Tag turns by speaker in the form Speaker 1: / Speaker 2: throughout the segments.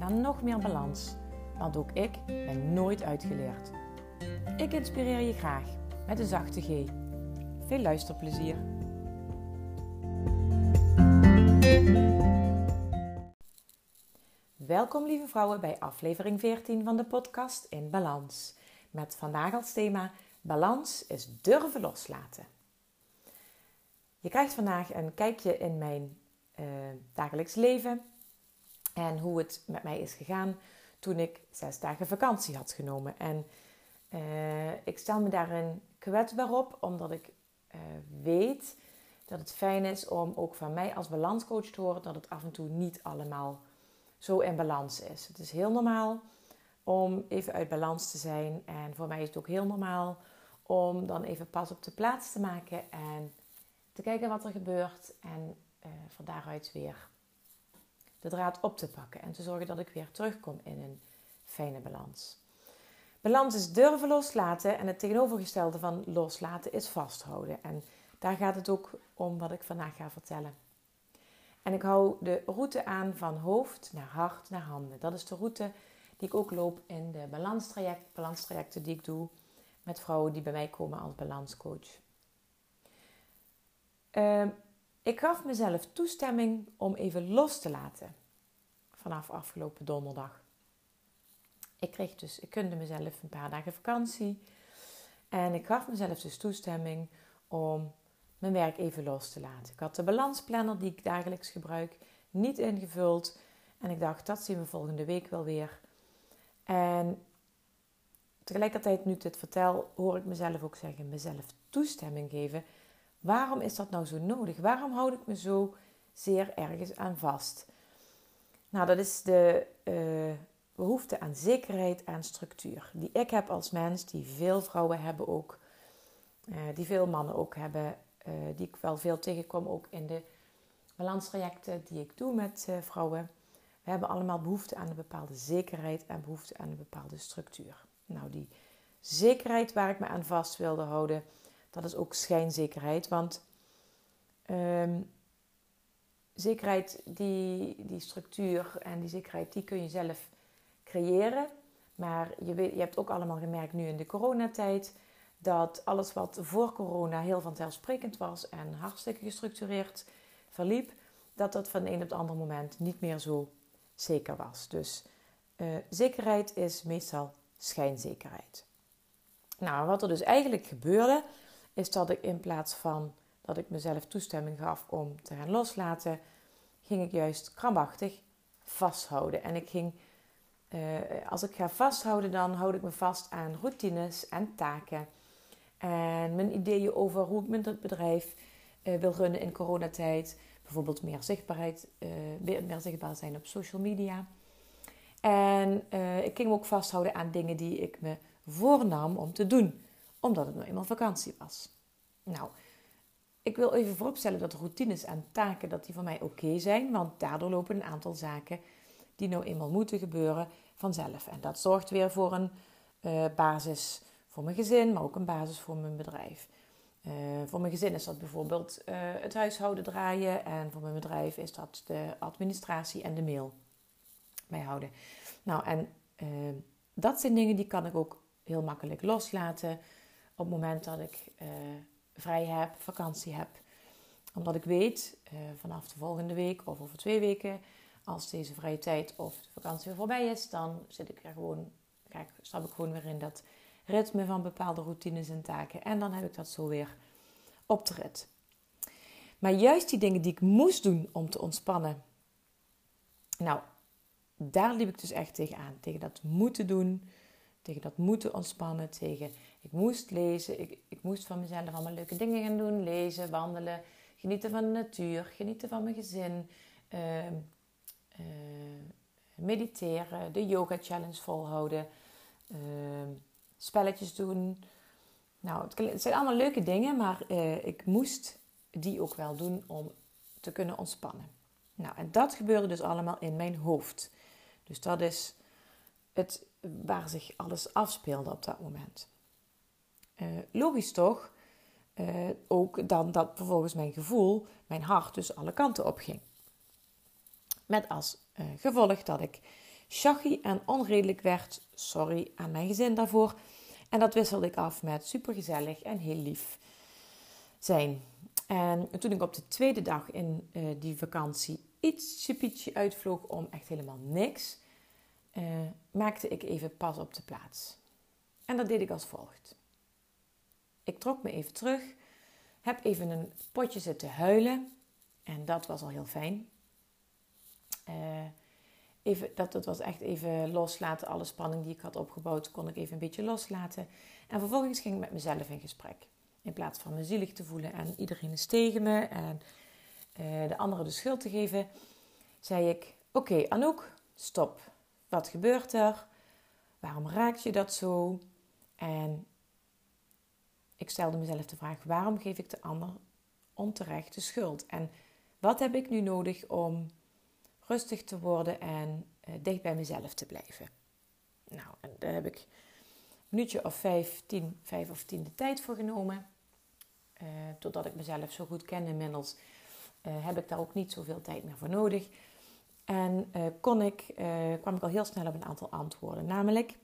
Speaker 1: naar nog meer balans. Want ook ik ben nooit uitgeleerd. Ik inspireer je graag met een zachte G. Veel luisterplezier. Welkom lieve vrouwen bij aflevering 14 van de podcast In Balans. Met vandaag als thema Balans is durven loslaten. Je krijgt vandaag een kijkje in mijn uh, dagelijks leven en hoe het met mij is gegaan toen ik zes dagen vakantie had genomen. En uh, ik stel me daarin kwetsbaar op, omdat ik uh, weet dat het fijn is om ook van mij als balanscoach te horen dat het af en toe niet allemaal zo in balans is. Het is heel normaal om even uit balans te zijn. En voor mij is het ook heel normaal om dan even pas op de plaats te maken en te kijken wat er gebeurt. En uh, van daaruit weer de draad op te pakken en te zorgen dat ik weer terugkom in een fijne balans. Balans is durven loslaten en het tegenovergestelde van loslaten is vasthouden. En daar gaat het ook om wat ik vandaag ga vertellen. En ik hou de route aan van hoofd naar hart naar handen. Dat is de route die ik ook loop in de balanstraject, balanstrajecten die ik doe met vrouwen die bij mij komen als balanscoach. Uh, ik gaf mezelf toestemming om even los te laten vanaf afgelopen donderdag. Ik kreeg dus, ik kunde mezelf een paar dagen vakantie en ik gaf mezelf dus toestemming om mijn werk even los te laten. Ik had de balansplanner die ik dagelijks gebruik niet ingevuld en ik dacht dat zien we volgende week wel weer. En tegelijkertijd nu ik dit vertel, hoor ik mezelf ook zeggen, mezelf toestemming geven Waarom is dat nou zo nodig? Waarom houd ik me zo zeer ergens aan vast? Nou, dat is de uh, behoefte aan zekerheid, aan structuur. Die ik heb als mens, die veel vrouwen hebben ook, uh, die veel mannen ook hebben, uh, die ik wel veel tegenkom ook in de balanstrajecten die ik doe met vrouwen. We hebben allemaal behoefte aan een bepaalde zekerheid en behoefte aan een bepaalde structuur. Nou, die zekerheid waar ik me aan vast wilde houden, dat is ook schijnzekerheid. Want um, zekerheid, die, die structuur en die zekerheid, die kun je zelf creëren. Maar je, weet, je hebt ook allemaal gemerkt nu in de coronatijd dat alles wat voor corona heel vanzelfsprekend was en hartstikke gestructureerd verliep, dat dat van een op het andere moment niet meer zo zeker was. Dus uh, zekerheid is meestal schijnzekerheid. Nou, wat er dus eigenlijk gebeurde, is dat ik in plaats van dat ik mezelf toestemming gaf om te gaan loslaten, ging ik juist krampachtig vasthouden. En ik ging, uh, als ik ga vasthouden, dan houd ik me vast aan routines en taken. En mijn ideeën over hoe ik mijn bedrijf uh, wil runnen in coronatijd. Bijvoorbeeld meer zichtbaarheid, uh, meer zichtbaar zijn op social media. En ik ging me ook vasthouden aan dingen die ik me voornam om te doen omdat het nou eenmaal vakantie was. Nou, ik wil even vooropstellen dat routines en taken dat die voor mij oké zijn, want daardoor lopen een aantal zaken die nou eenmaal moeten gebeuren vanzelf. En dat zorgt weer voor een uh, basis voor mijn gezin, maar ook een basis voor mijn bedrijf. Uh, voor mijn gezin is dat bijvoorbeeld uh, het huishouden draaien en voor mijn bedrijf is dat de administratie en de mail bijhouden. Nou, en dat zijn dingen die kan ik ook heel makkelijk loslaten op het moment dat ik uh, vrij heb, vakantie heb. Omdat ik weet, uh, vanaf de volgende week of over twee weken, als deze vrije tijd of de vakantie weer voorbij is, dan zit ik er gewoon, kijk, stap ik gewoon weer in dat ritme van bepaalde routines en taken. En dan heb ik dat zo weer op de rit. Maar juist die dingen die ik moest doen om te ontspannen, nou, daar liep ik dus echt tegenaan. Tegen dat moeten doen, tegen dat moeten ontspannen, tegen ik moest lezen, ik, ik moest van mezelf allemaal leuke dingen gaan doen. Lezen, wandelen, genieten van de natuur, genieten van mijn gezin. Uh, uh, mediteren, de yoga challenge volhouden, ehm, spelletjes doen. Nou, het zijn allemaal leuke dingen, maar eh, ik moest die ook wel doen om te kunnen ontspannen. Nou, en dat gebeurde dus allemaal in mijn hoofd. Dus dat is het waar zich alles afspeelde op dat moment. Uh, logisch toch, uh, ook dan dat vervolgens mijn gevoel, mijn hart dus alle kanten op ging. Met als uh, gevolg dat ik shaggy en onredelijk werd. Sorry aan mijn gezin daarvoor. En dat wisselde ik af met supergezellig en heel lief zijn. En toen ik op de tweede dag in die vakantie ietsje pietje uitvloog om echt helemaal niks, maakte ik even pas op de plaats. En dat deed ik als volgt. Ik trok me even terug, heb even een potje zitten huilen en dat was al heel fijn. Uh, even, dat, dat was echt even loslaten. Alle spanning die ik had opgebouwd, kon ik even een beetje loslaten. En vervolgens ging ik met mezelf in gesprek. In plaats van me zielig te voelen en iedereen is tegen me en uh, de anderen de schuld te geven, zei ik: Oké, Anouk, stop. Wat gebeurt er? Waarom raakt je dat zo? En ik stelde mezelf de vraag: waarom geef ik de ander onterecht de schuld? En wat heb ik nu nodig om rustig te worden en uh, dicht bij mezelf te blijven? Nou, en daar heb ik een minuutje of vijf, tien, vijf of tien de tijd voor genomen. Uh, doordat ik mezelf zo goed ken inmiddels, uh, heb ik daar ook niet zoveel tijd meer voor nodig. En kon ik, kwam ik al heel snel op een aantal antwoorden. Namelijk,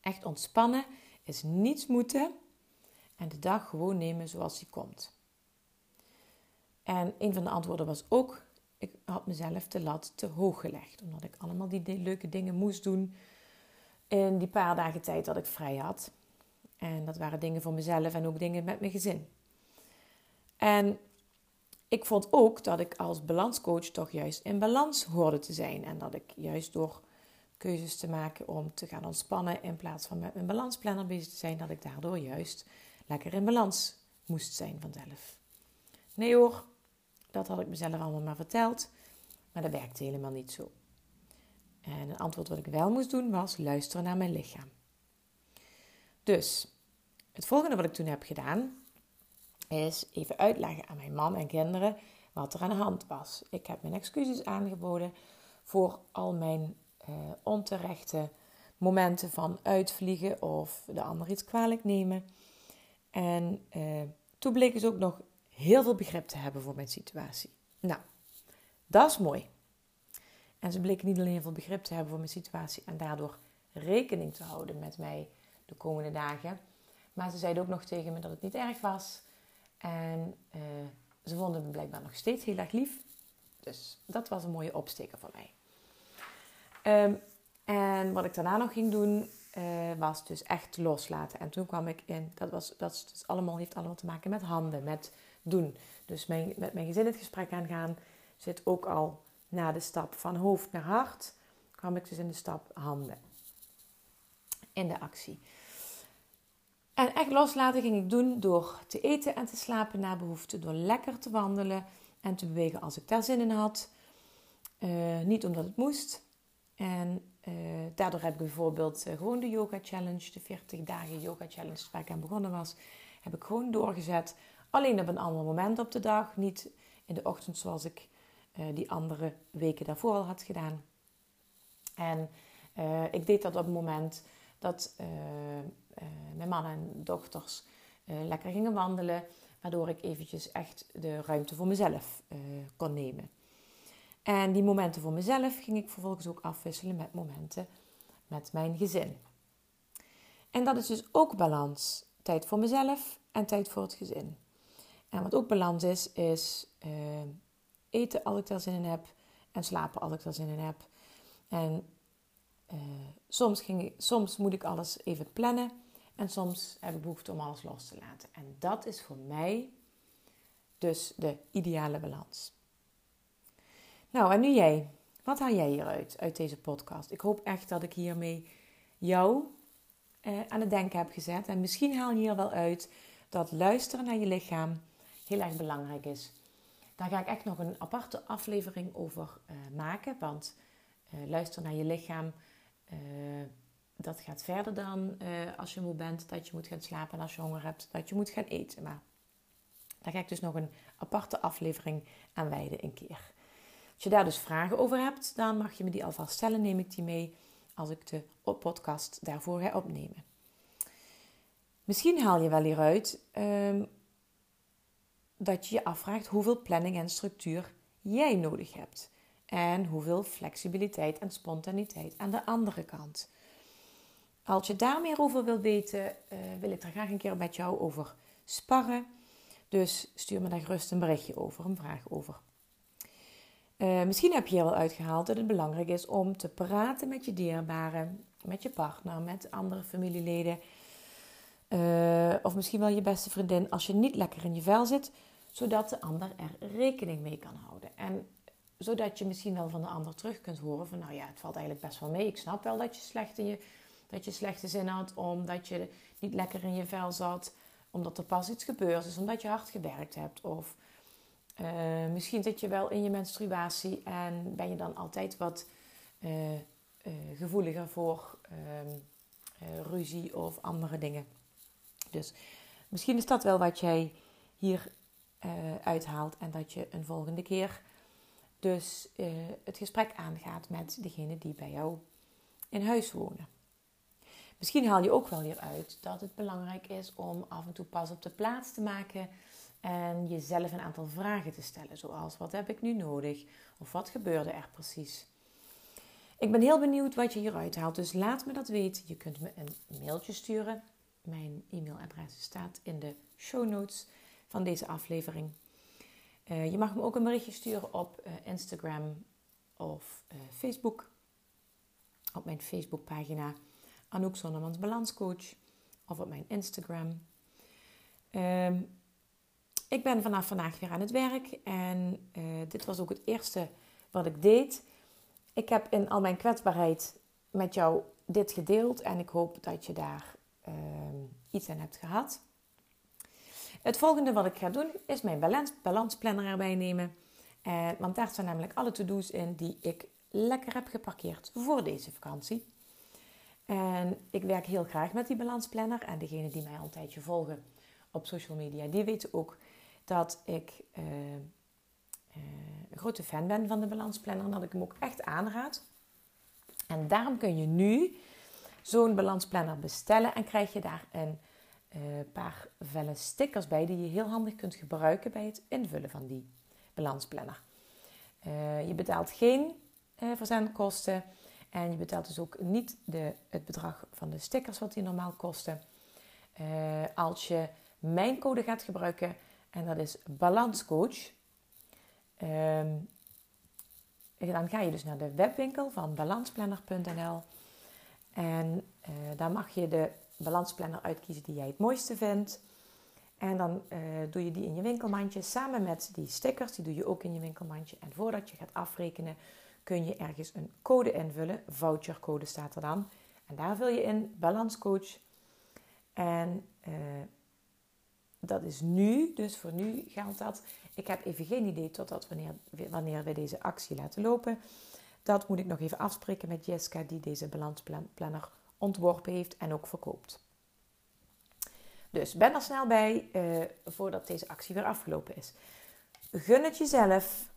Speaker 1: echt ontspannen is niets moeten en de dag gewoon nemen zoals die komt. En een van de antwoorden was ook: ik had mezelf de lat te hoog gelegd, omdat ik allemaal die leuke dingen moest doen in die paar dagen tijd dat ik vrij had. En dat waren dingen voor mezelf en ook dingen met mijn gezin. En ik vond ook dat ik als balanscoach toch juist in balans hoorde te zijn. En dat ik juist door keuzes te maken om te gaan ontspannen in plaats van met mijn balansplanner bezig te zijn, dat ik daardoor juist lekker in balans moest zijn vanzelf. Nee hoor, dat had ik mezelf allemaal maar verteld, maar dat werkte helemaal niet zo. En een antwoord wat ik wel moest doen was luisteren naar mijn lichaam. Dus het volgende wat ik toen heb gedaan is even uitleggen aan mijn man en kinderen wat er aan de hand was. Ik heb mijn excuses aangeboden voor al mijn uh, onterechte momenten van uitvliegen of de ander iets kwalijk nemen. En uh, toen bleken ze ook nog heel veel begrip te hebben voor mijn situatie. Nou, dat is mooi. En ze bleken niet alleen heel veel begrip te hebben voor mijn situatie en daardoor rekening te houden met mij de komende dagen. Maar ze zeiden ook nog tegen me dat het niet erg was. En uh, ze vonden me blijkbaar nog steeds heel erg lief. Dus dat was een mooie opsteker voor mij. Um, en wat ik daarna nog ging doen, uh, was dus echt loslaten. En toen kwam ik in, dat, was, dat is dus allemaal, heeft allemaal te maken met handen, met doen. Dus mijn, met mijn gezin het gesprek aangaan zit ook al na de stap van hoofd naar hart, kwam ik dus in de stap handen. In de actie. En echt loslaten ging ik doen door te eten en te slapen naar behoefte, door lekker te wandelen en te bewegen als ik daar zin in had. Uh, niet omdat het moest. En uh, daardoor heb ik bijvoorbeeld uh, gewoon de yoga challenge, de 40 dagen yoga challenge waar ik aan begonnen was, heb ik gewoon doorgezet. Alleen op een ander moment op de dag, niet in de ochtend zoals ik uh, die andere weken daarvoor al had gedaan. En ik deed dat op het moment dat mijn man en dochters lekker gingen wandelen, waardoor ik eventjes echt de ruimte voor mezelf kon nemen. En die momenten voor mezelf ging ik vervolgens ook afwisselen met momenten met mijn gezin. En dat is dus ook balans. Tijd voor mezelf en tijd voor het gezin. En wat ook balans is, is uh, eten als ik daar zin in heb en slapen als ik daar zin in heb. En uh, soms, ging soms moet ik alles even plannen en soms heb ik behoefte om alles los te laten. En dat is voor mij dus de ideale balans. Nou, en nu jij. Wat haal jij hieruit, uit deze podcast? Ik hoop echt dat ik hiermee jou eh, aan het denken heb gezet. En misschien haal je hier wel uit dat luisteren naar je lichaam heel erg belangrijk is. Daar ga ik echt nog een aparte aflevering over uh, maken. Want luister naar je lichaam. dat gaat verder dan als je moe bent, dat je moet gaan slapen. En als je honger hebt, dat je moet gaan eten. Maar daar ga ik dus nog een aparte aflevering aan wijden een keer. Als je daar dus vragen over hebt, dan mag je me die alvast stellen. Neem ik die mee als ik de podcast daarvoor ga opnemen. Misschien haal je wel hieruit um, dat je je afvraagt hoeveel planning en structuur jij nodig hebt. En hoeveel flexibiliteit en spontaniteit aan de andere kant. Als je daar meer over wil weten, uh, wil ik er graag een keer met jou over sparren. Dus stuur me daar gerust een berichtje over, een vraag over. Uh, misschien heb je hier wel uitgehaald dat het belangrijk is om te praten met je dierbaren, met je partner, met andere familieleden. Uh, of misschien wel je beste vriendin als je niet lekker in je vel zit, zodat de ander er rekening mee kan houden. En zodat je misschien wel van de ander terug kunt horen van nou ja, het valt eigenlijk best wel mee. Ik snap wel dat je slecht in je, dat je slechte zin had, omdat je niet lekker in je vel zat omdat er pas iets gebeurd is, omdat je hard gewerkt hebt. Of uh, misschien zit je wel in je menstruatie en ben je dan altijd wat uh, uh, gevoeliger voor ehm, ruzie of andere dingen. Dus misschien is dat wel wat jij hier uithaalt en dat je een volgende keer dus het gesprek aangaat met degene die bij jou in huis wonen. Misschien haal je ook wel hieruit dat het belangrijk is om af en toe pas op de plaats te maken en jezelf een aantal vragen te stellen, zoals wat heb ik nu nodig of wat gebeurde er precies. Ik ben heel benieuwd wat je hieruit haalt, dus laat me dat weten. Je kunt me een mailtje sturen. Mijn e-mailadres staat in de show notes van deze aflevering. Uh, je mag me ook een berichtje sturen op uh, Instagram of uh, Facebook. Op mijn Facebookpagina Anouk Zonnemans Balanscoach of op mijn Instagram. Um, ik ben vanaf vandaag weer aan het werk en uh, dit was ook het eerste wat ik deed. Ik heb in al mijn kwetsbaarheid met jou dit gedeeld en ik hoop dat je daar uh, iets aan hebt gehad. Het volgende wat ik ga doen is mijn balans, balansplanner erbij nemen. Uh, want daar staan namelijk alle to-do's in die ik lekker heb geparkeerd voor deze vakantie. En ik werk heel graag met die balansplanner. En degenen die mij al een tijdje volgen op social media, die weten ook dat ik uh, uh, een grote fan ben van de balansplanner. En dat ik hem ook echt aanraad. En daarom kun je nu zo'n balansplanner bestellen. En krijg je daar een uh, paar velle stickers bij die je heel handig kunt gebruiken bij het invullen van die balansplanner. je betaalt geen verzendkosten. En je betaalt dus ook niet de, het bedrag van de stickers wat die normaal kosten. Als je mijn code gaat gebruiken, en dat is balanscoach. Um, dan ga je dus naar de webwinkel van balansplanner.nl. En uh, daar mag je de balansplanner uitkiezen die jij het mooiste vindt. En dan uh, doe je die in je winkelmandje samen met die stickers. Die doe je ook in je winkelmandje. En voordat je gaat afrekenen, kun je ergens een code invullen. Vouchercode staat er dan. En daar vul je in balanscoach. En uh, dat is nu, dus voor nu geldt dat. Ik heb even geen idee totdat wanneer, wanneer we deze actie laten lopen. Dat moet ik nog even afspreken met Jessica, die deze balansplanner ontworpen heeft en ook verkoopt. Dus ben er snel bij uh, voordat deze actie weer afgelopen is. Gun het jezelf,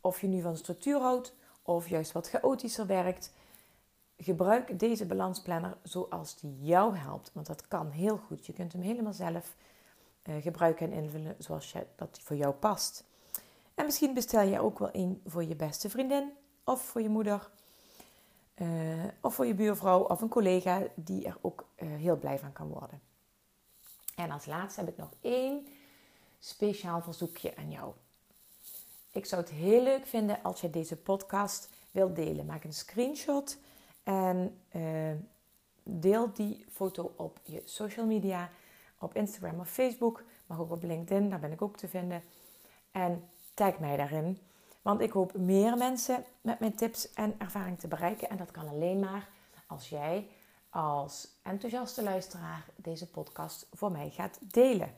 Speaker 1: of je nu van structuur houdt of juist wat chaotischer werkt. Gebruik deze balansplanner zoals die jou helpt, want dat kan heel goed. Je kunt hem helemaal zelf gebruiken en invullen zoals dat voor jou past. En misschien bestel je ook wel een voor je beste vriendin of voor je moeder. Uh, of voor je buurvrouw of een collega die er ook uh, heel blij van kan worden. En als laatste heb ik nog één speciaal verzoekje aan jou. Ik zou het heel leuk vinden als je deze podcast wilt delen. Maak een screenshot en deel die foto op je social media, op Instagram of Facebook, maar ook op LinkedIn, daar ben ik ook te vinden. En tag mij daarin, want ik hoop meer mensen met mijn tips en ervaring te bereiken. En dat kan alleen maar als jij als enthousiaste luisteraar deze podcast voor mij gaat delen.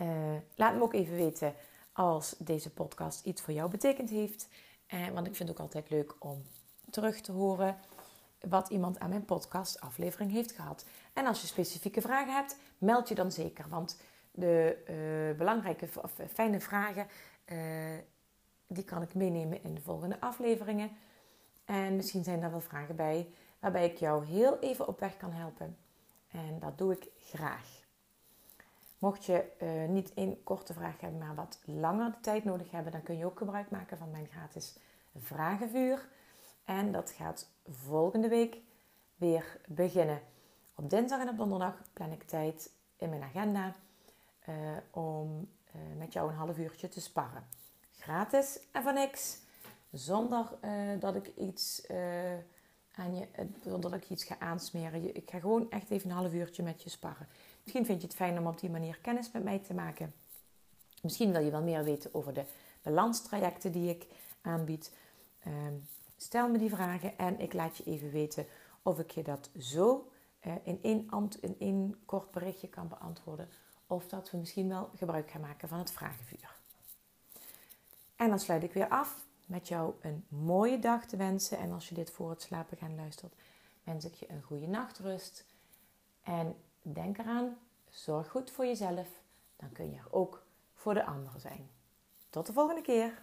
Speaker 1: Uh, laat me ook even weten als deze podcast iets voor jou betekend heeft. En, want ik vind het ook altijd leuk om terug te horen wat iemand aan mijn podcast aflevering heeft gehad. En als je specifieke vragen hebt, meld je dan zeker. Want de uh, belangrijke of fijne vragen, uh, die kan ik meenemen in de volgende afleveringen. En misschien zijn daar wel vragen bij waarbij ik jou heel even op weg kan helpen. En dat doe ik graag. Mocht je niet één korte vraag hebben, maar wat langer de tijd nodig hebben, dan kun je ook gebruik maken van mijn gratis vragenvuur. En dat gaat volgende week weer beginnen. Op dinsdag en op donderdag plan ik tijd in mijn agenda uh, om uh, met jou een half uurtje te sparren. Gratis en voor niks. Zonder dat ik iets aan je, zonder dat ik iets ga aansmeren. Ik ga gewoon echt even een half uurtje met je sparren. Misschien vind je het fijn om op die manier kennis met mij te maken. Misschien wil je wel meer weten over de balanstrajecten die ik aanbied. Ehm, stel me die vragen en ik laat je even weten of ik je dat zo uh, in, één in één kort berichtje kan beantwoorden. Of dat we misschien wel gebruik gaan maken van het vragenvuur. En dan sluit ik weer af met jou een mooie dag te wensen. En als je dit voor het slapen gaan luistert, wens ik je een goede nachtrust. En denk eraan, zorg goed voor jezelf. Dan kun je er ook voor de anderen zijn. Tot de volgende keer.